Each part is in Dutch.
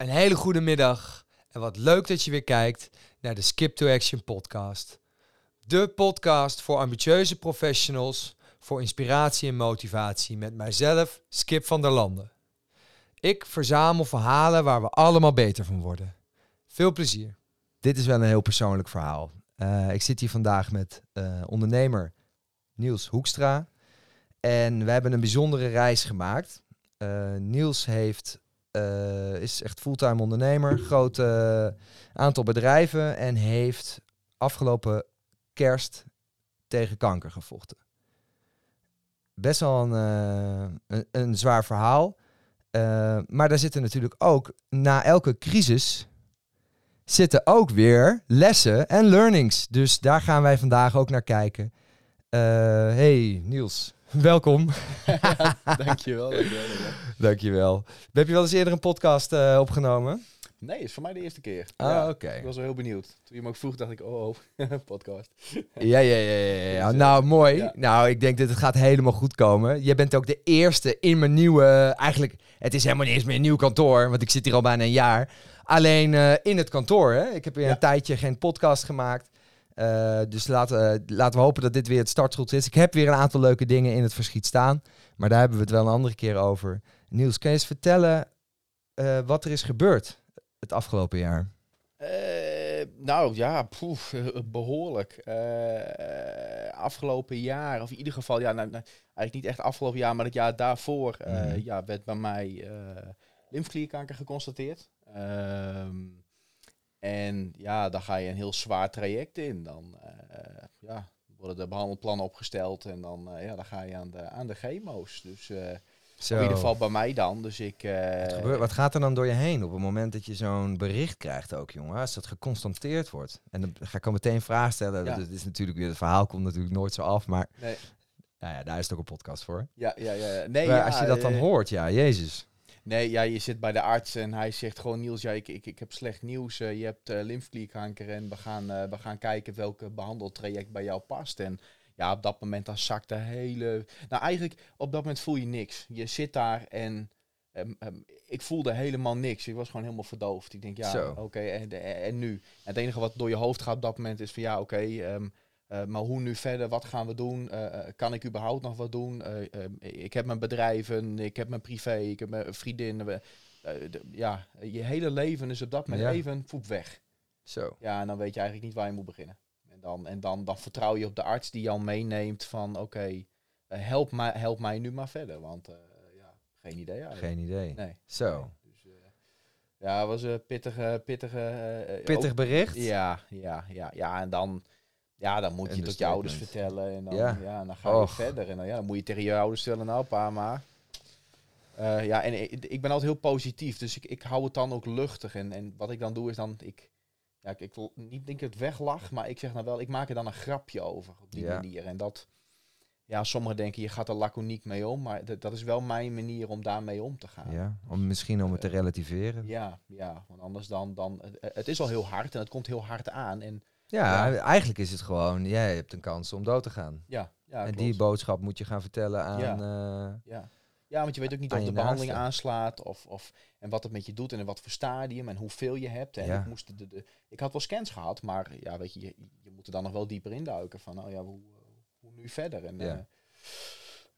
Een hele goede middag en wat leuk dat je weer kijkt naar de Skip to Action podcast. De podcast voor ambitieuze professionals, voor inspiratie en motivatie met mijzelf, Skip van der Landen. Ik verzamel verhalen waar we allemaal beter van worden. Veel plezier. Dit is wel een heel persoonlijk verhaal. Uh, ik zit hier vandaag met uh, ondernemer Niels Hoekstra. En we hebben een bijzondere reis gemaakt. Uh, Niels heeft uh, is echt fulltime ondernemer, groot uh, aantal bedrijven en heeft afgelopen kerst tegen kanker gevochten. Best wel een, uh, een, een, zwaar verhaal. maar daar zitten natuurlijk ook, na elke crisis, zitten ook weer lessen en learnings. Dus daar gaan wij vandaag ook naar kijken. hey Niels, Welkom. Ja, dankjewel, dankjewel. Dankjewel. Heb je wel eens eerder een podcast uh, opgenomen? Nee, het is voor mij de eerste keer. Ah, ja, oké. Okay. Ik was wel heel benieuwd. Toen je me ook vroeg, dacht ik, oh, oh podcast. ja, ja, ja, ja, ja. Nou, mooi. Ja. Nou, ik denk dat het gaat helemaal goed komen. Jij bent ook de eerste in mijn nieuwe... Eigenlijk, het is helemaal niet eens meer een nieuw kantoor, want ik zit hier al bijna een jaar. Alleen uh, in het kantoor, hè. Ik heb weer een tijdje geen podcast gemaakt. Uh, dus laten, uh, laten we hopen dat dit weer het startschot is. Ik heb weer een aantal leuke dingen in het verschiet staan. Maar daar hebben we het wel een andere keer over. Niels, kan je eens vertellen uh, wat er is gebeurd het afgelopen jaar? nou ja, poef, behoorlijk. afgelopen jaar, of in ieder geval, ja, nou, nou, eigenlijk niet echt afgelopen jaar, maar het jaar daarvoor mm. ja, werd bij mij lymfklierkanker geconstateerd. Ehm, en ja, dan ga je een heel zwaar traject in. Dan uh, ja, worden de behandelplannen opgesteld en dan, uh, ja, dan ga je aan de, aan de chemo's. Dus uh, in ieder geval bij mij dan. Dus ik, wat, gebeurt, wat, gaat er dan door je heen op het moment dat je zo'n bericht krijgt ook, jongen? Als dat geconstateerd wordt. En dan ga ik al meteen een vraag stellen. Ja. Dat is natuurlijk weer, het verhaal komt natuurlijk nooit zo af, maar... Nee. Nou ja, daar is het ook een podcast voor. Ja, ja, ja. Nee, maar ja, als je dat dan hoort, ja, jezus. Nee, ja, je zit bij de arts en hij zegt gewoon, Niels, ja, ik, ik, ik heb slecht nieuws. Uh, je hebt uh, lymfklierkanker en we gaan, uh, we gaan kijken welke behandeltraject bij jou past. En ja, op dat moment dan zakt de hele... Nou, eigenlijk op dat moment voel je niks. Je zit daar en um, um, ik voelde helemaal niks. Ik was gewoon helemaal verdoofd. Ik denk, ja, oké, okay, en, en, nu? En het enige wat door je hoofd gaat op dat moment is van, ja, oké... Okay, um, ehm, uh, maar hoe nu verder? Wat gaan we doen? Uh, kan ik überhaupt nog wat doen? Uh, ik heb mijn bedrijven, ik heb mijn privé, ik heb mijn vriendinnen. ja, je hele leven is op dat moment ja. even voet weg. Zo. Ja, en dan weet je eigenlijk niet waar je moet beginnen. En dan, en dan, dan vertrouw je op de arts die jou meeneemt van oké, okay, help, mij, help mij nu maar verder. Want ja, geen idee eigenlijk. Geen idee. Nee. Zo. Nee. Dus, ja, het was een pittige, pittige... Pittig bericht? Ja, ja, ja, ja. En dan ja, dan moet je tot je ouders vertellen. En dan, ja. ja dan ga je Och. verder. En dan, ja, dan moet je tegen je ouders stellen, nou pa, maar... Uh, ja, en ik, ik, ben altijd heel positief, dus ik, ik hou het dan ook luchtig. En, en wat ik dan doe is dan, ik, ja, ik, ik wil niet denk ik het weglach, maar ik zeg nou wel, ik maak er dan een grapje over op die ja. manier. En dat, ja, sommigen denken je gaat er laconiek mee om, maar dat, is wel mijn manier om daarmee om te gaan. Ja, om misschien om het te relativeren. Ja, ja, want anders dan, dan het, het is al heel hard en het komt heel hard aan. En ja, ja, eigenlijk is het gewoon, jij hebt een kans om dood te gaan. Ja, ja En klopt. die boodschap moet je gaan vertellen aan... Ja, uh, ja. ja want je weet ook niet of de behandeling aanslaat of, of, en wat het met je doet en in wat voor stadium en hoeveel je hebt. En ja. ik, moest de, de, ik had wel scans gehad, maar ja, weet je, je, je moet er dan nog wel dieper induiken van, oh ja, hoe, hoe nu verder? En, ja. Uh,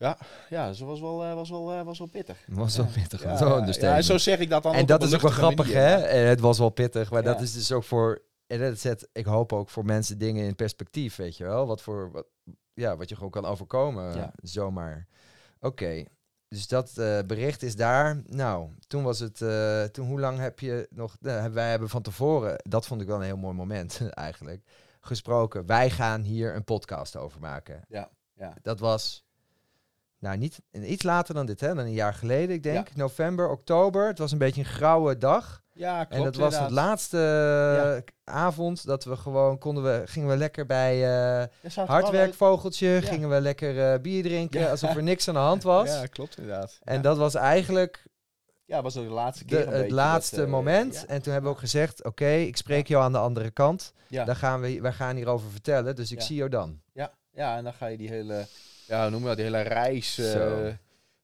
ja, ja, dus was wel, uh, was wel, uh, was wel pittig. Was wel pittig. Ja, zo, ja, ja, zo zeg ik dat dan. En dat is ook wel grappig, manier, hè? Het was wel pittig, maar dat is dus ook voor en dat zet, ik hoop ook voor mensen dingen in perspectief, weet je wel. Wat voor, wat, ja, wat je gewoon kan overkomen, ja. zomaar. Oké, okay. dus dat uh, bericht is daar. Nou, toen was het, uh, toen hoe lang heb je nog, uh, wij hebben van tevoren, dat vond ik wel een heel mooi moment eigenlijk, gesproken. Wij gaan hier een podcast over maken. Ja, ja. Dat was, nou niet, iets later dan dit, hè, dan een jaar geleden, ik denk, ja. november, oktober. Het was een beetje een grauwe dag. Ja, klopt. En dat was inderdaad. het laatste ja. avond dat we gewoon konden we gingen we lekker bij uh, hardwerkvogeltje ja. gingen we lekker uh, bier drinken ja. alsof er niks aan de hand was. Ja, klopt inderdaad. En dat was eigenlijk ja, was de laatste keer. De, het laatste dat, uh, moment. En toen hebben we ook gezegd: Oké, okay, ik spreek jou aan de andere kant. Ja. Dan gaan we, wij gaan hierover vertellen. Dus ik zie jou dan. Ja, ja, en dan ga je die hele, ja, noem je dat, die hele reis.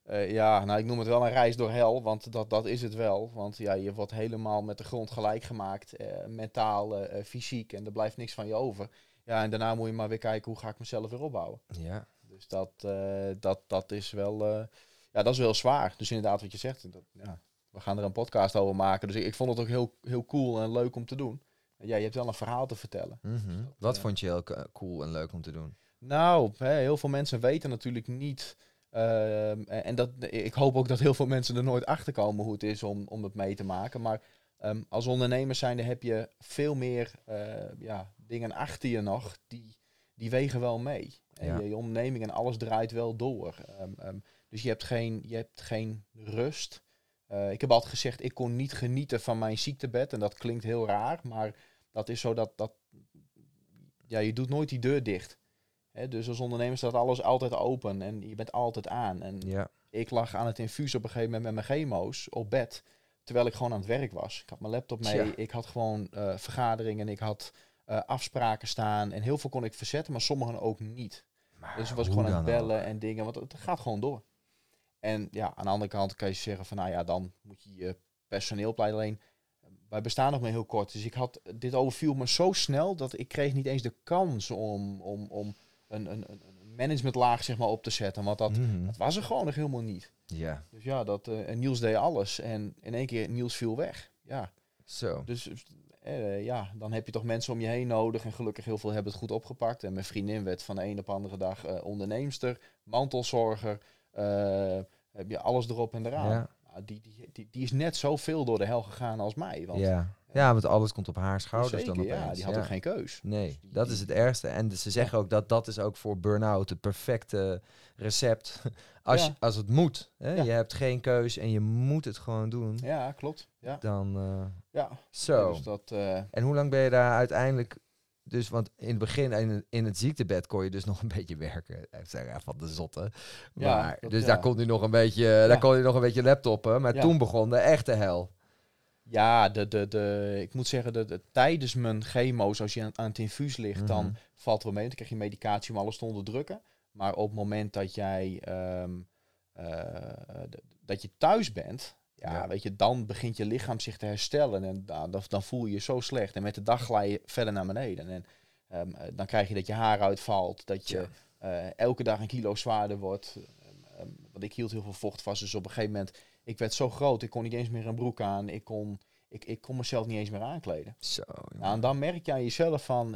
Eh, ja, nou ik noem het wel een reis door hel, want dat, dat is het wel. Want ja, je wordt helemaal met de grond gelijk gemaakt, eh, mentaal, eh, fysiek, en er blijft niks van je over. Ja, en daarna moet je maar weer kijken hoe ga ik mezelf weer opbouwen. Ja. Dus dat, dat, dat is wel, ja, dat is wel zwaar. Dus inderdaad wat je zegt, dat, ja, we gaan er een podcast over maken. Dus ik, ik vond het ook heel, heel cool en leuk om te doen. Ja, je hebt wel een verhaal te vertellen. Mhm. Wat ja. vond je heel cool en leuk om te doen? Nou, hè, heel veel mensen weten natuurlijk niet. Ehm, en dat, ik hoop ook dat heel veel mensen er nooit achter komen hoe het is om, om het mee te maken. Maar ehm, als ondernemer zijnde heb je veel meer eh, ja, dingen achter je nog. Die, die wegen wel mee. En Ja. je, je onderneming en alles draait wel door. Ehm, dus je hebt geen, je hebt geen rust. Eh, ik heb altijd gezegd, ik kon niet genieten van mijn ziektebed. En dat klinkt heel raar, maar dat is zo dat, dat ja, je doet nooit die deur dicht. Hè, dus als ondernemer staat alles altijd open en je bent altijd aan. En Ja. ik lag aan het infuus op een gegeven moment met mijn chemo's op bed. Terwijl ik gewoon aan het werk was. Ik had mijn laptop mee. Ik had gewoon eh, vergaderingen. Ik had eh, afspraken staan. En heel veel kon ik verzetten, maar sommigen ook niet. Maar Dus ik was gewoon aan het dan bellen en dingen. Want het gaat gewoon door. En ja, aan de andere kant kan je zeggen van nou ja, dan moet je je personeel pleiten. Alleen wij bestaan nog maar heel kort. Dus ik had, dit overviel me zo snel dat ik kreeg niet eens de kans om, om, om een, een, een managementlaag zeg maar, op te zetten. Want dat, Mhm. dat was er gewoon nog helemaal niet. Ja, Dus ja, dat, eh, en Niels deed alles. En in één keer Niels viel weg. Ja, zo. dus eh, ja, dan heb je toch mensen om je heen nodig. En gelukkig heel veel hebben het goed opgepakt. En mijn vriendin werd van de een op de andere dag eh, onderneemster, mantelzorger. eh, heb je alles erop en eraan. Ja. Nou, die, die, die, die is net zoveel door de hel gegaan als mij. Want Ja. Ja, want alles komt op haar schouders zeker, dan ja, opeens. die had ja. ook geen keus. Nee, Dus die- dat is het ergste. En ze zeggen ook dat dat is ook voor burn-out het perfecte recept. Als, Ja. je, als het moet. Hè? Ja. Je hebt geen keus en je moet het gewoon doen. Ja, klopt. Ja, Dan eh, ja. zo. dus dat... eh, En hoe lang ben je daar uiteindelijk... Dus, want in het begin, in het, in het ziektebed, kon je dus nog een beetje werken. Ik zeg ja, van de zotte. Ja, Maar, dat- dus ja. daar kon hij nog een beetje, daar kon hij nog een beetje laptoppen. Maar Ja. toen begon de echte hel. Ja, de, de, de, ik moet zeggen, dat de, tijdens mijn chemo's, als je aan, aan het infuus ligt, dan Mhm. valt het wel mee. Dan krijg je medicatie om alles te onderdrukken. Maar op het moment dat jij ehm, eh, dat je thuis bent, ja, Ja. weet je, dan begint je lichaam zich te herstellen. En dan, dan, voel je je zo slecht. En met de dag glij je verder naar beneden. En ehm, eh, dan krijg je dat je haar uitvalt, dat je eh, elke dag een kilo zwaarder wordt. Ehm, want ik hield heel veel vocht vast. Dus op een gegeven moment, ik werd zo groot, ik kon niet eens meer een broek aan. Ik kon, ik, ik kon mezelf niet eens meer aankleden. Zo. Nou, en dan merk je aan jezelf van,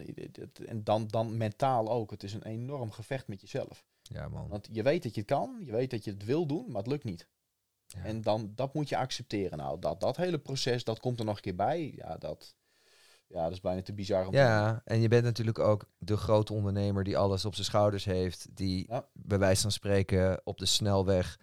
en dan, dan mentaal ook, het is een enorm gevecht met jezelf. ja, man. Want je weet dat je het kan, je weet dat je het wil doen, maar het lukt niet. Ja. En dan, dat moet je accepteren. Nou, dat, dat hele proces, dat komt er nog een keer bij. Ja, dat, ja, dat is bijna te bizar om te Ja, en je bent natuurlijk ook de grote ondernemer die alles op zijn schouders heeft. Die Ja. bij wijze van spreken op de snelweg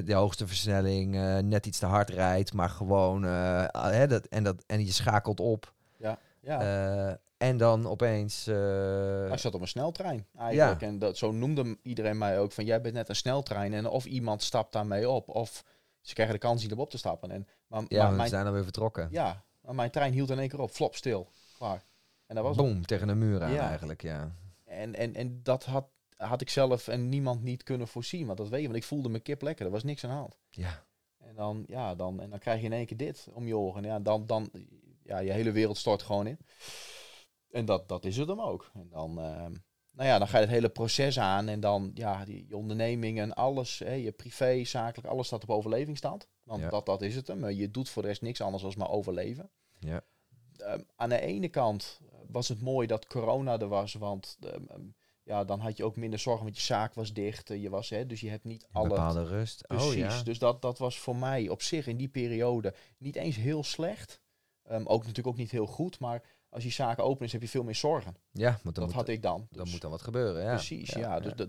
de hoogste versnelling eh, net iets te hard rijdt. Maar gewoon, ah, hè, dat, en, dat, en je schakelt op. Ja, ja. Eh, en dan opeens... Hij zat op een sneltrein eigenlijk. En dat, zo noemde iedereen mij ook van jij bent net een sneltrein. En of iemand stapt daarmee op. Of ze krijgen de kans niet op te stappen. En, maar, ja, maar we zijn alweer vertrokken. ja, maar mijn trein hield in één keer op. Flop stil. Klaar. En dat was. Boom, tegen een muur aan Ja. eigenlijk, ja. En, en, en dat had, had ik zelf en niemand niet kunnen voorzien. Want dat weet je, want ik voelde mijn kip lekker. Er was niks aan de hand. Ja, En dan, ja, dan, en dan krijg je in één keer dit om je oren. En ja, dan, dan, ja, je hele wereld stort gewoon in. En dat, dat is het hem ook. En dan, ehm, nou ja, dan ga je het hele proces aan. En dan, ja, die, je onderneming en alles, hè, je privé, zakelijk, alles staat op overlevingsstand. Want Ja. dat, dat is het hem. Je doet voor de rest niks anders dan maar overleven. ja. Ehm, aan de ene kant was het mooi dat corona er was, want ehm, ehm, ja, dan had je ook minder zorgen, want je zaak was dicht. eh, Je was, hè, dus je hebt niet Een alle bepaalde rust. Precies, Oh ja. dus dat, dat was voor mij op zich in die periode niet eens heel slecht. Ehm, ook natuurlijk ook niet heel goed, maar als je zaken open is, heb je veel meer zorgen. Ja, want dan, dat moet, had ik dan. dan Dus, moet dan wat gebeuren, ja. Precies, ja, dus dat-.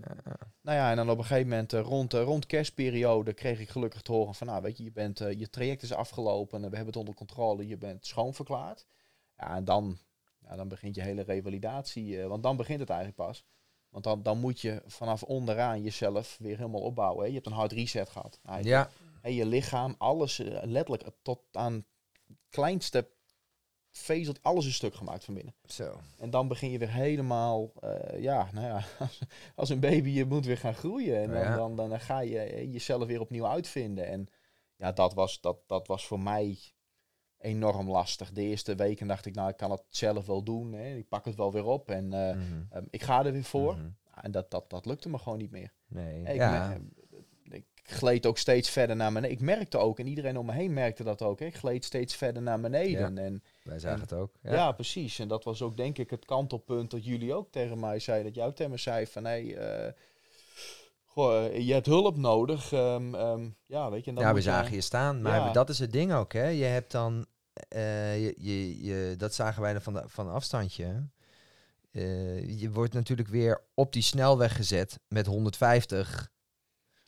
Nou ja, en dan op een gegeven moment eh, rond, eh, rond kerstperiode kreeg ik gelukkig te horen van, nou weet je, je, bent, je traject is afgelopen, en we hebben het onder controle, je bent schoonverklaard. Ja, en dan, ja, dan begint je hele revalidatie, want dan begint het eigenlijk pas. Want dan, dan moet je vanaf onderaan jezelf weer helemaal opbouwen. Hè. Je hebt een hard reset gehad. eigenlijk. Ja, Hè, je lichaam, alles, eh, letterlijk tot aan het kleinste vezel, alles is stuk gemaakt van binnen. Zo. En dan begin je weer helemaal, eh, ja, nou ja, als, een baby, je moet weer gaan groeien. En dan, Ja. dan, dan, ga je eh, jezelf weer opnieuw uitvinden. En ja, dat was, dat, dat was voor mij enorm lastig. De eerste weken dacht ik, nou, ik kan het zelf wel doen. Hè. Ik pak het wel weer op en eh, Mhm. ehm, ik ga er weer voor. Mhm. En dat, dat, dat lukte me gewoon niet meer. Nee. Ik, ja. me- ik gleed ook steeds verder naar beneden. Ik merkte ook, en iedereen om me heen merkte dat ook. Hè. Ik gleed steeds verder naar beneden. En, Wij zagen en- het ook. ja. Ja. precies. En dat was ook denk ik het kantelpunt dat jullie ook tegen mij zeiden. Dat tegen me zei van, hé, hey, eh, goh, eh, je hebt hulp nodig. Ehm, ehm, ja, weet je. En dan ja, we zagen je staan. Maar Ja. dat is het ding ook, hè. Je hebt dan... eh, je, je, je, dat zagen wij dan van, de, van afstandje. Eh, je wordt natuurlijk weer op die snelweg gezet met 150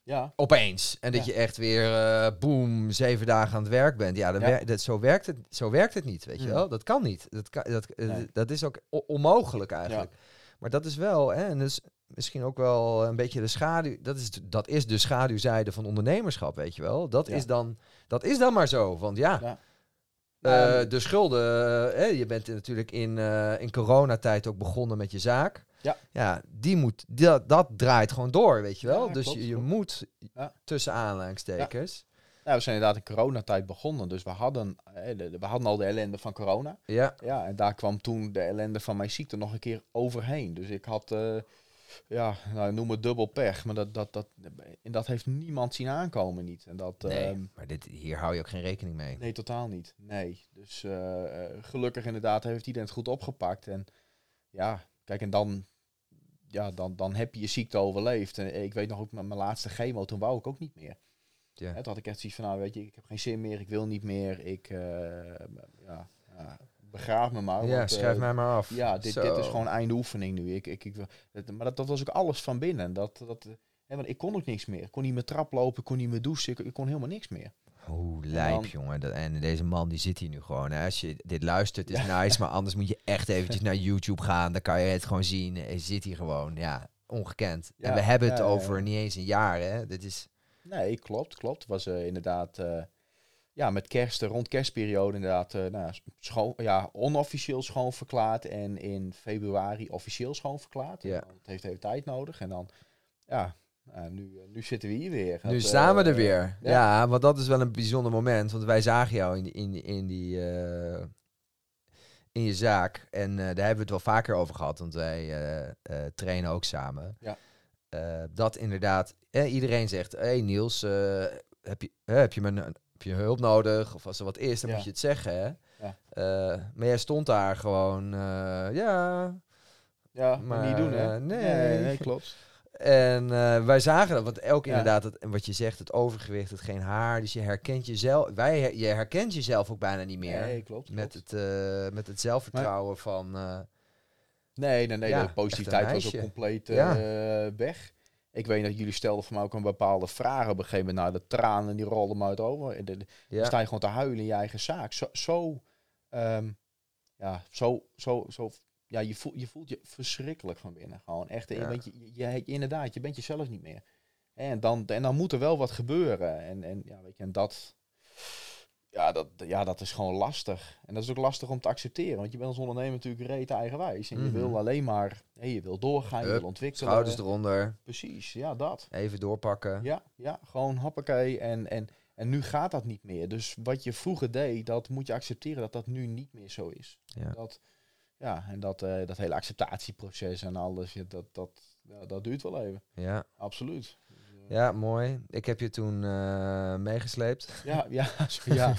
Ja, opeens. En dat Ja. je echt weer, eh boom, zeven dagen aan het werk bent. Ja, wer- dat, zo, werkt het, zo werkt het niet, weet je Mm. wel. Dat kan niet. Dat, kan, dat, Nee. dat is ook onmogelijk eigenlijk. Maar dat is wel, hè, en dus misschien ook wel een beetje de schaduw. Dat is, dat is de schaduwzijde van ondernemerschap, weet je wel. Dat, is, dan, dat is dan maar zo. Want ja, Ja. eh, Ehm, de schulden. eh, hè, je bent natuurlijk in, eh, in coronatijd ook begonnen met je zaak. Ja. Ja, die moet, dat, dat draait gewoon door, weet je wel. Ja, dus klopt, je, je klopt. moet Ja. tussen aanhalingstekens. nou, we zijn inderdaad in coronatijd begonnen. Dus we hadden, de- de- we hadden al de ellende van corona. Ja. Ja, en daar kwam toen de ellende van mijn ziekte nog een keer overheen. Dus ik had, ja, nou, noem het dubbel pech. Maar dat, dat, dat, en dat heeft niemand zien aankomen niet. En dat, Nee, ehm, maar dit, hier hou je ook geen rekening mee. Nee, totaal niet. Nee. Dus eh, eh, gelukkig inderdaad heeft iedereen het goed opgepakt. En ja, kijk, en dan, ja, dan, dan heb je je ziekte overleefd. En ik weet nog ook met mijn laatste chemo, toen wou ik ook niet meer. Ja. Hè, toen had ik echt zoiets van, nou weet je, ik heb geen zin meer, ik wil niet meer. Ik, eh, ja, ja, begraaf me maar. ja, want, schrijf eh, mij maar af. Ja, dit, dit is gewoon einde oefening nu. Ik, ik, ik, maar dat, dat was ook alles van binnen. Dat, dat, eh, hè, want ik kon ook niks meer. Ik kon niet meer trap lopen, ik kon niet meer douchen, ik, ik kon helemaal niks meer. Hoe lijp, dan- jongen. Dat, en deze man die zit hier nu gewoon. Hè. Als je dit luistert, is nice. Maar anders moet je echt eventjes naar YouTube gaan. Dan kan je het gewoon zien. Hij zit hier gewoon. Ja, ongekend. en Ja, we hebben het ja, ja, over ja. niet eens een jaar, hè. Dit is... Nee, klopt, klopt. Het was eh, inderdaad, ja, met kerst, eh, rond kerstperiode inderdaad, eh, nou, ja, schoon, ja, onofficieel schoon verklaard en in februari officieel schoon verklaard. Ja. Het heeft even tijd nodig en dan, ja, nou, nu, eh, nu zitten we hier weer. Nu staan we er weer. Ja. ja. want dat is wel een bijzonder moment. Want wij zagen jou in, in, in, die, in je zaak. En daar hebben we het wel vaker over gehad. Want wij trainen ook samen. Ja. Dat inderdaad, eh, iedereen zegt... Hey Niels, heb, je, heb, je mijn, heb je hulp nodig? Of als er wat is, dan Ja. moet je het zeggen. Hè? Ja. Eh, maar jij stond daar gewoon... eh, ja, Ja, Maar, niet doen, hè? eh, nee. nee, nee, klopt. en eh, wij zagen dat, want elk Ja. inderdaad, het, en wat je zegt, het overgewicht, het geen haar, dus je herkent jezelf, wij, her- je herkent jezelf ook bijna niet meer. Nee, klopt. met, klopt. het, eh, met het zelfvertrouwen van, eh, Nee, nee, nee, Ja, de positiviteit was ook compleet Ja. eh, weg. Ik weet dat jullie stelden voor mij ook een bepaalde vraag op een gegeven moment. Nou, de tranen die rolden me uit over. Dan ja, sta je gewoon te huilen in je eigen zaak. Zo, zo, ehm, ja, zo, zo, zo, ja, je, voelt, je voelt je verschrikkelijk van binnen. Gewoon echt, Ja. je, je, je- inderdaad, je bent jezelf niet meer. En dan, en dan moet er wel wat gebeuren. En, en, ja, weet je, en dat, ja, dat, ja, dat is gewoon lastig. En dat is ook lastig om te accepteren. Want je bent als ondernemer natuurlijk reet eigenwijs. En je Mhm. wil alleen maar, hé, je wil doorgaan, je wil ontwikkelen. schouders eronder, Precies, ja, dat. even doorpakken. Ja, ja, gewoon hoppakee. En, en, en nu gaat dat niet meer. Dus wat je vroeger deed, dat moet je accepteren dat dat nu niet meer zo is. Ja. Dat, ja, en dat, eh, dat hele acceptatieproces en alles, dat, dat, ja, dat duurt wel even. Ja. Absoluut. Ja, mooi. Ik heb je toen eh, meegesleept. Ja, ja, ja,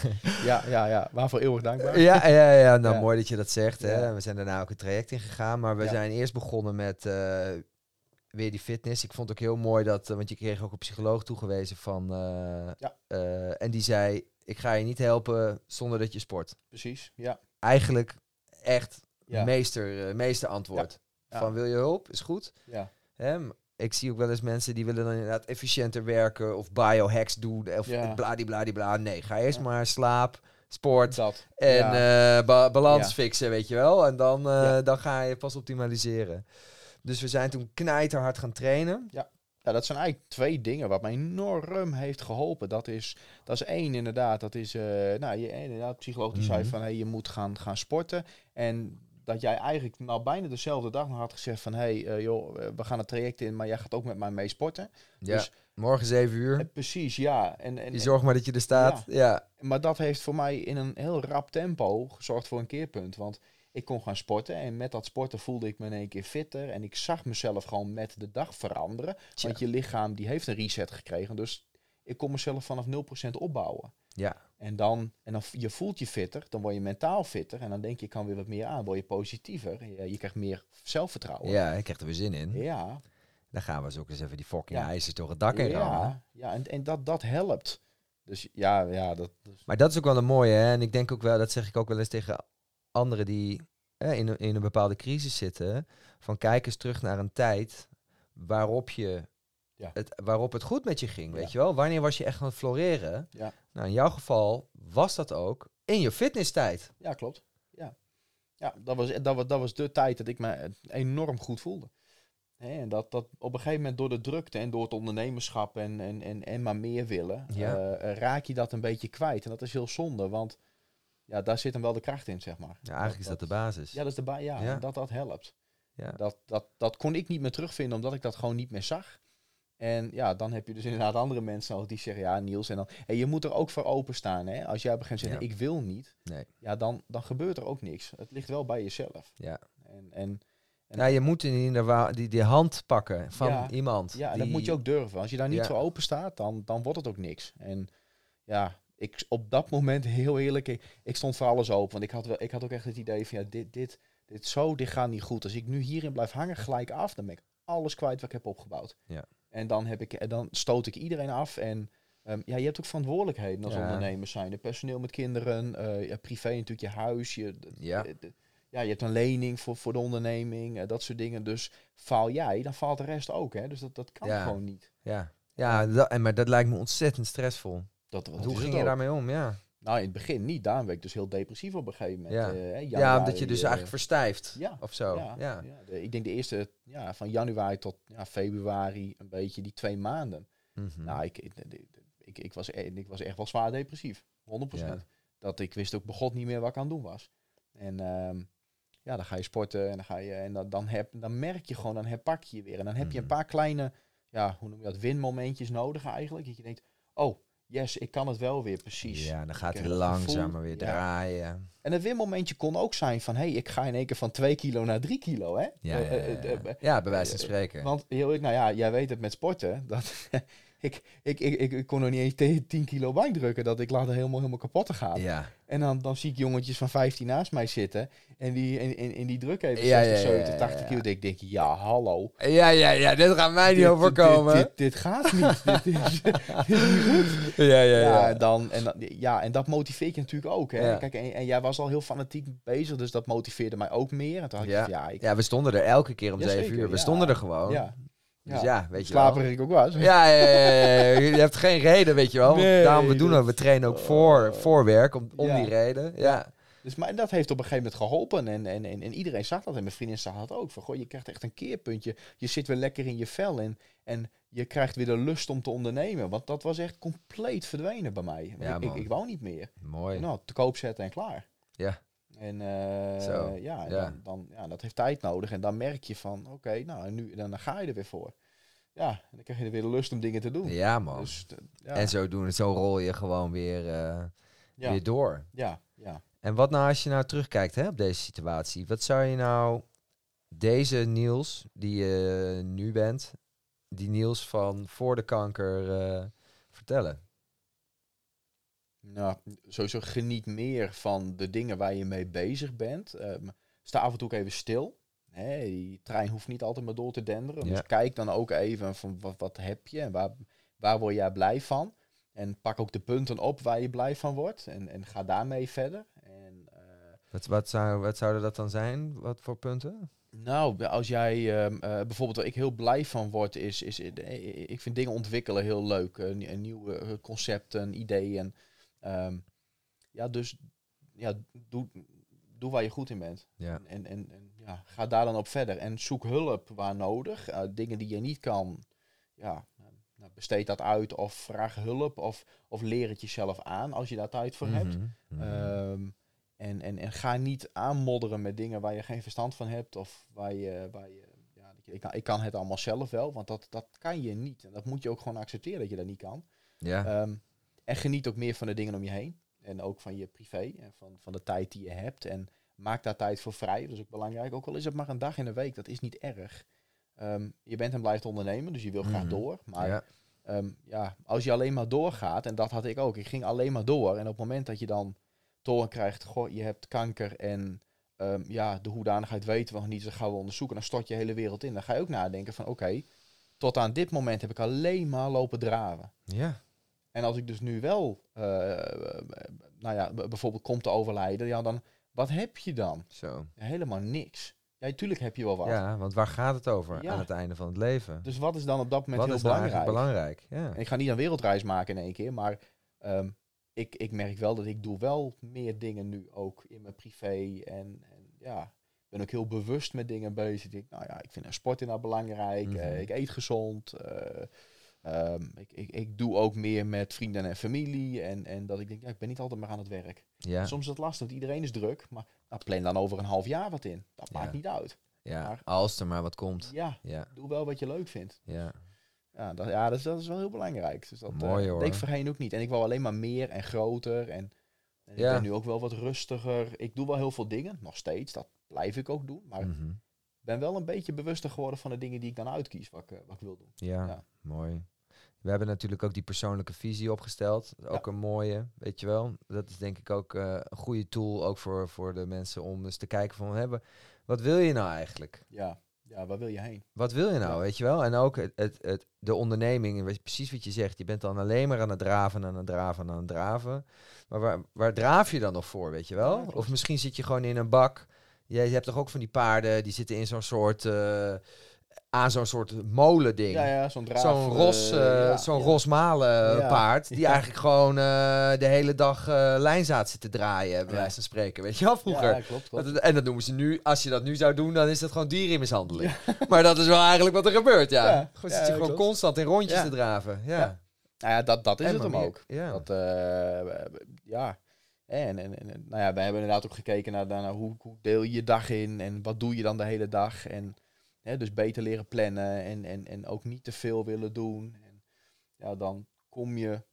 ja, ja, ja. Waarvoor eeuwig dankbaar. Ja, ja, ja, nou Ja. mooi dat je dat zegt. Hè. We zijn daarna ook een traject ingegaan, maar we Ja. zijn eerst begonnen met eh, weer die fitness. Ik vond het ook heel mooi dat, eh, want je kreeg ook een psycholoog toegewezen van, Ja. en die zei, ik ga je niet helpen zonder dat je sport. Precies, ja. Eigenlijk echt meester, meester antwoord. Van wil je hulp, is goed. ja. Hè, ik zie ook wel eens mensen die willen dan inderdaad efficiënter werken of biohacks doen of Ja. bladibladibla. Nee, ga eerst Ja. maar slaap, sport, Dat. en ja. eh, ba- balans Ja. fixen, weet je wel. En dan, eh, Ja. dan ga je pas optimaliseren. Dus we zijn toen knijterhard gaan trainen. Ja, dat zijn eigenlijk twee dingen wat mij enorm heeft geholpen. Dat is, dat is één inderdaad, dat is, eh nou, je, inderdaad, psycholoog die zei Mhm. van, hey, je moet gaan, gaan sporten. En dat jij eigenlijk nou bijna dezelfde dag nog had gezegd van, hey, eh, joh, eh, we gaan het traject in, maar jij gaat ook met mij mee sporten. Ja. Dus- Morgen 7 uur. Eh, precies, ja. En, en, Je zorgt maar dat je er staat. Ja. maar dat heeft voor mij in een heel rap tempo gezorgd voor een keerpunt. Want ik kon gaan sporten en met dat sporten voelde ik me in één keer fitter. En ik zag mezelf gewoon met de dag veranderen. Tja. Want je lichaam die heeft een reset gekregen. Dus ik kon mezelf vanaf 0% opbouwen. Ja. En dan, en dan je voelt je fitter, dan word je mentaal fitter. En dan denk je, ik kan weer wat meer aan, word je positiever. Je, je krijgt meer zelfvertrouwen. Ja, ik krijg er weer zin in. Ja, Dan gaan we eens ook eens even die fucking Ja. ijzers door het dak rammen. ja, ja en, en dat, dat helpt. Dus ja, ja dat, dat- Maar dat is ook wel een mooie, hè? En ik denk ook wel, dat zeg ik ook wel eens tegen anderen die hè, in, een, in een bepaalde crisis zitten. Van kijk eens terug naar een tijd waarop, je Ja. het, waarop het goed met je ging, weet Ja. je wel? Wanneer was je echt aan het floreren? Ja. Nou, in jouw geval was dat ook in je fitnesstijd. Ja, klopt. Ja, ja dat, was, dat, was, dat was de tijd dat ik me enorm goed voelde. En dat, dat op een gegeven moment door de drukte en door het ondernemerschap en, en, en, en maar meer willen, Ja. eh, raak je dat een beetje kwijt. En dat is heel zonde, want ja, daar zit hem wel de kracht in, zeg maar. Ja, eigenlijk is dat de basis. Ja, dat is de ba ja, dat dat helpt. Ja. Dat, dat, dat kon ik niet meer terugvinden, omdat ik dat gewoon niet meer zag. En ja, dan heb je dus inderdaad andere mensen nodig die zeggen, ja Niels, en dan, en je moet er ook voor openstaan. Hè? Als jij op een gegeven moment zegt, Ja. ik wil niet, Nee. ja, dan, dan gebeurt er ook niks. Het ligt wel bij jezelf. Ja. En, en, en Ja, je moet in ieder geval die, die hand pakken van Ja. iemand. ja, en die, dat moet je ook durven. Als je daar niet Ja. voor open staat, dan, dan wordt het ook niks. En ja, ik, op dat moment, heel eerlijk, ik, ik stond voor alles open. Want ik had, wel, ik had ook echt het idee van, ja, dit, dit, dit zo, dit gaat niet goed. Als ik nu hierin blijf hangen, gelijk af, dan ben ik alles kwijt wat ik heb opgebouwd. Ja. En dan, heb ik, en dan stoot ik iedereen af. En ehm, ja, je hebt ook verantwoordelijkheden als Ja. ondernemers zijn. De personeel met kinderen, eh, ja, privé natuurlijk je huis. Je, Ja. de- de- ja, je hebt een lening voor, voor de onderneming, eh, dat soort dingen. Dus faal jij, dan faalt de rest ook. Hè? Dus dat, dat kan Ja. gewoon niet. Ja, ja dat, en, maar dat lijkt me ontzettend stressvol. Dat, dat Hoe ging je daarmee om? Ja, Nou, in het begin niet. Daarom werd ik dus heel depressief op een gegeven moment. Ja. eh, hè, ja omdat je dus eh, eigenlijk verstijft. ja, Of zo. Ja, Ja. de- ik denk de eerste, ja, van januari tot ja, februari, een beetje die twee maanden. Mhm. Nou, ik, ik, ik, ik, was, e- ik was echt wel zwaar depressief. 100%. Ja. Dat ik wist ook begot niet meer wat ik aan het doen was. En ehm, ja, dan ga je sporten en dan ga je en dan, dan, heb, dan merk je gewoon, dan herpak je je weer. En dan heb je een Mhm. paar kleine, ja, hoe noem je dat, winmomentjes nodig eigenlijk. Dat je denkt, oh, yes, ik kan het wel weer precies. Ja, dan gaat Ik hij langzamer weer ja. draaien. En een winmomentje kon ook zijn van, hé, hey, ik ga in één keer van 2 kilo naar 3 kilo, hè? Ja, Eh, ja, eh, ja, eh, ja. bij wijze van spreken. Want heel eerlijk, nou ja, jij weet het met sporten. Dat ik, ik, ik, ik, ik kon nog niet eens tegen 10 kilo bank drukken. Dat ik later helemaal, helemaal kapot te gaan. ja. En dan, dan zie ik jongetjes van 15 naast mij zitten. En die, en, en, en die drukken even Ja, 60, ja, ja, 70, ja, 80 ja. kilo. Dan denk ik, ja, hallo. ja, ja, ja, dit gaat mij niet Dit- overkomen. Dit, dit, dit gaat niet. dit, is, dit is niet goed. ja, ja, ja. Ja, en dan, en, dan, ja, en dat motiveert je natuurlijk ook. Hè? Kijk, en, en jij was al heel fanatiek bezig, dus dat motiveerde mij ook meer. En toen had ik Ja. ja, ik, Ja, we stonden er elke keer om Ja, 7 zeker, uur. We stonden er gewoon. ja, Dus ja, weet je wel. ik ook was. Ja, ja, ja, ja, ja. je hebt geen reden, weet je wel. Nee, daarom we doen dat-. We trainen ook voor, Oh. voor werk, om, om Ja. die reden. Ja. Dus, maar dat heeft op een gegeven moment geholpen. En, en, en, en iedereen zag dat. En mijn vriendin zag dat ook. Van, goh, je krijgt echt een keerpuntje. Je zit weer lekker in je vel. En, en je krijgt weer de lust om te ondernemen. Want dat was echt compleet verdwenen bij mij. Ja, ik, ik wou niet meer. Mooi. Nou, te koop zetten en klaar. Ja. En eh, Zo, ja, en ja. Dan, dan, ja, dat heeft tijd nodig. En dan merk je van, oké, nou, en nu, dan ga je er weer voor. Ja, en dan krijg je er weer de lust om dingen te doen. Ja, man. Dus, ja, En zo doen, zo rol je gewoon weer, eh, ja, weer door. ja, ja. En wat nou als je nou terugkijkt hè, op deze situatie? Wat zou je nou deze Niels, die je nu bent, die Niels van voor de kanker eh, vertellen? Nou, sowieso geniet meer van de dingen waar je mee bezig bent. Sta af en toe ook even stil. Hè, die trein hoeft niet altijd maar door te denderen. Ja. Dus kijk dan ook even van wat, wat heb je en waar, waar word jij blij van. En pak ook de punten op waar je blij van wordt. En, en ga daarmee verder. En, eh, Wat, wat, zou, wat zouden dat dan zijn? Wat voor punten? nou, als jij ehm, eh, bijvoorbeeld waar ik heel blij van word, is, is eh, ik vind dingen ontwikkelen heel leuk. Nie- nieuwe concepten, ideeën. Ehm, ja, dus ja, doe, doe waar je goed in bent. Ja. En, en, en ja, ga daar dan op verder. En zoek hulp waar nodig. Eh, dingen die je niet kan, ja, nou, besteed dat uit of vraag hulp of, of leer het jezelf aan als je daar tijd voor hebt. Mhm, mhm. Ehm, en, en, en ga niet aanmodderen met dingen waar je geen verstand van hebt of waar je, waar je ja, dat je- ik, kan, ik kan het allemaal zelf wel, want dat, dat kan je niet. En dat moet je ook gewoon accepteren dat je dat niet kan. ja. Ehm, en geniet ook meer van de dingen om je heen. En ook van je privé en van, van de tijd die je hebt. En maak daar tijd voor vrij. Dat is ook belangrijk. Ook al is het maar een dag in de week, dat is niet erg. Ehm, je bent en blijft ondernemen, dus je wil graag Mhm. door. Maar ja. Ehm, ja, als je alleen maar doorgaat, en dat had ik ook, ik ging alleen maar door. En op het moment dat je dan door krijgt, goh, je hebt kanker en ehm, ja, de hoedanigheid weten we nog niet, dus dat gaan we onderzoeken. Dan stort je hele wereld in. Dan ga je ook nadenken van, oké, tot aan dit moment heb ik alleen maar lopen draven. ja. En als ik dus nu wel, eh, nou ja, bijvoorbeeld komt te overlijden, ja, dan, wat heb je dan? Zo. Helemaal niks. Ja, tuurlijk heb je wel wat. Ja, want waar gaat het over Ja. aan het einde van het leven? Dus wat is dan op dat moment Wat heel is belangrijk? Ja. En ik ga niet een wereldreis maken in één keer, maar ehm, ik, ik merk wel dat ik doe wel meer dingen nu ook in mijn privé. En, en ja, ik ben ook heel bewust met dingen bezig. Ik nou ja, ik vind een sport nou belangrijk. Mhm. eh, ik eet gezond. eh, ehm, ik, ik, ik doe ook meer met vrienden en familie. En, en dat ik denk, ja, ik ben niet altijd maar aan het werk. Ja. Soms is het lastig, want iedereen is druk. Maar nou, plan dan over een half jaar wat in. Dat Ja. maakt niet uit. ja. maar- Als er maar wat komt. Ja, Ja. doe wel wat je leuk vindt. Ja. Ja, dat, ja dat, is, dat is wel heel belangrijk. Dus dat Mooi, eh, hoor. ik voorheen ook niet. En ik wou alleen maar meer en groter. En, en ik ben nu ook wel wat rustiger. Ik doe wel heel veel dingen, nog steeds. Dat blijf ik ook doen. Maar Mhm. Ben wel een beetje bewuster geworden van de dingen die ik dan uitkies, wat ik, eh, wat ik wil doen. Ja, Ja. mooi. We hebben natuurlijk ook die persoonlijke visie opgesteld. Ook een mooie, weet je wel. Dat is denk ik ook eh, een goede tool ook voor, voor de mensen om eens te kijken van hebben. Wat wil je nou eigenlijk? Ja, ja waar wil je heen? Wat wil je nou, Ja. weet je wel? En ook het, het, het, de onderneming, precies wat je zegt. Je bent dan alleen maar aan het draven, aan het draven, aan het draven. Maar waar, waar draaf je dan nog voor, weet je wel? Ja, of misschien zit je gewoon in een bak. Je, je hebt toch ook van die paarden, die zitten in zo'n soort... eh, aan zo'n soort molending. Ja, ja, zo'n draaf. Zo'n ros, eh, eh, ja, zo'n ja. rosmalen Ja. paard, die eigenlijk gewoon de hele dag eh lijnzaad zit te draaien, bij wijze van spreken. Weet je wel, vroeger. Ja, klopt, klopt. Dat- en dat noemen ze nu, als je dat nu zou doen, dan is dat gewoon dierenmishandeling. Maar dat is wel eigenlijk wat er gebeurt, ja. Ja. Gewoon zit je gewoon klopt. constant in rondjes te draven. Ja. Ja. Nou ja, dat, dat is En het hem ook. Ja. Dat, ja. En, en, en nou ja, we hebben inderdaad ook gekeken naar, naar hoe, hoe deel je je dag in en wat doe je dan de hele dag. En hè, dus beter leren plannen en, en, en ook niet te veel willen doen. En ja, dan kom je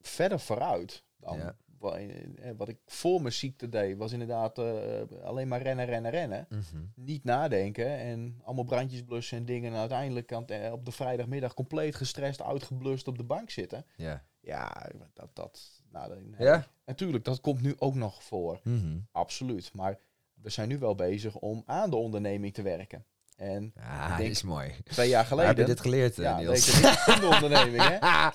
verder vooruit. Dan Ja. wa- eh, wat ik voor mijn ziekte deed, was inderdaad eh, alleen maar rennen, rennen, rennen. Mhm. Niet nadenken en allemaal brandjes blussen en dingen. En uiteindelijk eh, op de vrijdagmiddag compleet gestrest, uitgeblust op de bank zitten. ja. Ja, dat, dat, nou, nee. Ja? Natuurlijk, dat komt nu ook nog voor. Mhm. Absoluut. Maar we zijn nu wel bezig om aan de onderneming te werken. En Ja, Ik denk- is mooi. twee jaar geleden... heb je dit geleerd, eh, ja, Niels? de onderneming, hè? ja,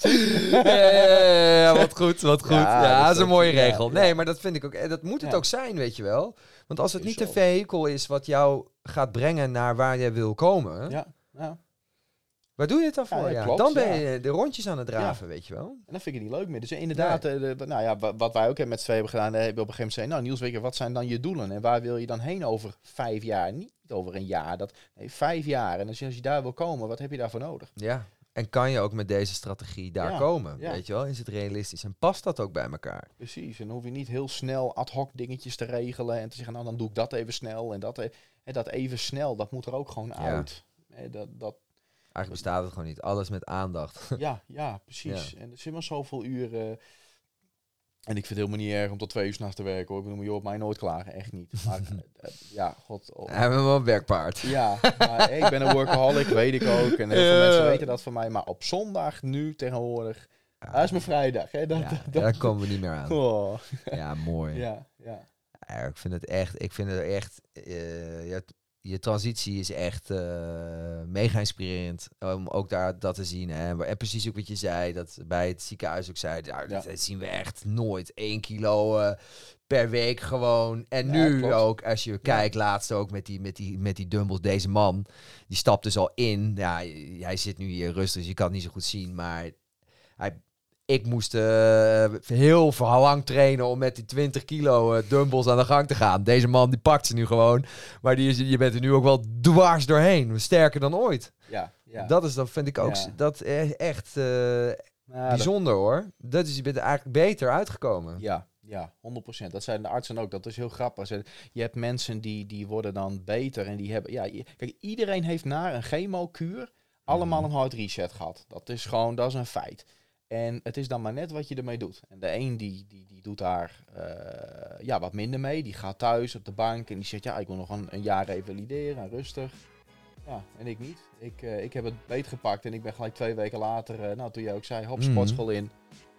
ja, ja, ja, wat goed, wat goed. Ja, Ja, dat is een mooie ja, regel. ja. Nee, maar dat vind ik ook. eh, Dat moet het Ja. ook zijn, weet je wel. Want als het niet zo. vehikel is wat jou gaat brengen naar waar je wil komen, Ja, ja. Waar doe je het dan voor? ja, Ja, klopt, dan ben je de rondjes aan het draven, weet je wel. En dat vind ik niet leuk meer. Dus inderdaad, eh, de- nou ja, wa- wat wij ook hebben met z'n tweeën hebben gedaan, eh, hebben we op een gegeven moment gezegd, nou Niels, weet je, wat zijn dan je doelen? En waar wil je dan heen over vijf jaar? Niet over een jaar, dat, nee, vijf jaar. En als je, als je daar wil komen, wat heb je daarvoor nodig? Ja. En kan je ook met deze strategie daar Ja, komen? ja. Weet je wel? Is het realistisch? En past dat ook bij elkaar? Precies, en hoef je niet heel snel ad hoc dingetjes te regelen en te zeggen, nou dan doe ik dat even snel en dat, e- hè, dat even snel, dat moet er ook gewoon uit. Dat, dat, Eigenlijk bestaat het gewoon niet. Alles met aandacht. ja, ja, precies. En er zit maar zoveel uren. En ik vind het helemaal niet erg om tot twee uur s'nachts te werken hoor. Ik bedoel, je hoort mij nooit klagen, echt niet. Maar eh, eh, ja, god. oh, Hij hebben wel een werkpaard. Ja, maar ik ben een workaholic, weet ik ook. En heel veel Ja. mensen weten dat van mij. Maar op zondag, nu tegenwoordig, dat is mijn vrijdag. Hè? Dat, Ja, dat, daar komen we niet meer aan. Oh, Ja, mooi. ja, ja. Ja, ik vind het echt, ik vind het echt, eh, je, je transitie is echt eh, mega inspirerend om ook daar dat te zien. Hè. En precies ook wat je zei, dat bij het ziekenhuis ook zei, ja, Ja. dat zien we echt nooit. 1 kilo eh, per week gewoon. En Ja, nu klopt. ook, als je kijkt, laatst ook met die, met, die, met die dumbbells, deze man, die stapt dus al in. Ja, hij zit nu hier rustig, dus je kan het niet zo goed zien, maar hij ik moest eh, heel lang trainen om met die 20 kilo eh, dumbbells aan de gang te gaan. Deze man die pakt ze nu gewoon. Maar die is, je bent er nu ook wel dwars doorheen. Sterker dan ooit. Ja, Ja. Dat, is, dat vind ik ook Ja. dat e- echt eh, dat- bijzonder hoor. Dat is, je bent er eigenlijk beter uitgekomen. Ja, ja, 100%. Dat zijn de artsen ook. Dat is heel grappig. Je hebt mensen die, die worden dan beter en die hebben... Ja, kijk, iedereen heeft na een chemokuur allemaal Mhm. een hard reset gehad. Dat is gewoon, dat is een feit. En het is dan maar net wat je ermee doet. En de een die, die, die doet daar eh, ja, wat minder mee. Die gaat thuis op de bank en die zegt... Ja, ik wil nog een, een jaar revalideren en rustig. Ja, en ik niet. Ik, eh, ik heb het beetgepakt en ik ben gelijk twee weken later... eh, nou, toen jij ook zei, hop, Mhm. sportschool in.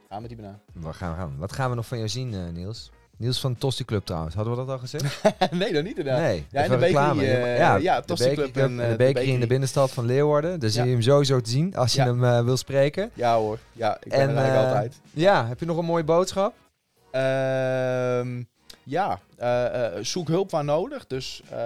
Gaan met die banaan. Waar gaan we gaan? Wat gaan we nog van jou zien, Niels? Niels van de Tosti Club trouwens. Hadden we dat al gezegd? nee, dat niet inderdaad. Nee. Ja, in de bakery, reclame. eh, ja, Tosti Club en, eh, en de de bakery in de binnenstad van Leeuwarden. Daar zie Ja. je hem sowieso te zien als je hem eh, wil spreken. Ja hoor, ja, ik ben En, er eigenlijk eh, altijd. Ja, heb je nog een mooie boodschap? Ehm, ja, eh, eh, zoek hulp waar nodig. Dus eh,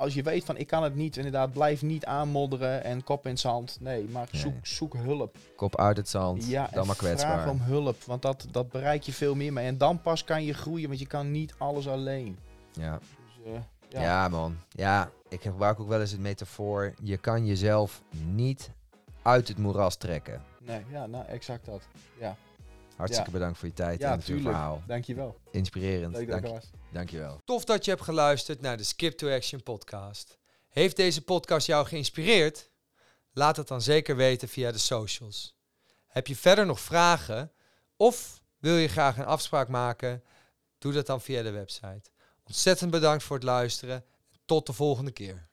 als je weet van ik kan het niet, inderdaad, blijf niet aanmodderen en kop in het zand. Nee, maar Nee. zoek, zoek hulp. Kop uit het zand, Ja, dan en maar kwetsbaar. vraag om hulp, want dat, dat bereik je veel meer mee. En dan pas kan je groeien, want je kan niet alles alleen. Ja. Dus, eh, Ja. ja. man. Ja, ik gebruik ook wel eens het metafoor. Je kan jezelf niet uit het moeras trekken. Nee, ja, nou, exact dat. Ja, Hartstikke Ja. bedankt voor je tijd en tuurlijk. verhaal. Dankjewel. Inspirerend. Leuk dat Dank, was. Dankjewel. Tof dat je hebt geluisterd naar de Skip to Action podcast. Heeft deze podcast jou geïnspireerd? Laat het dan zeker weten via de socials. Heb je verder nog vragen of wil je graag een afspraak maken? Doe dat dan via de website. Ontzettend bedankt voor het luisteren. Tot de volgende keer.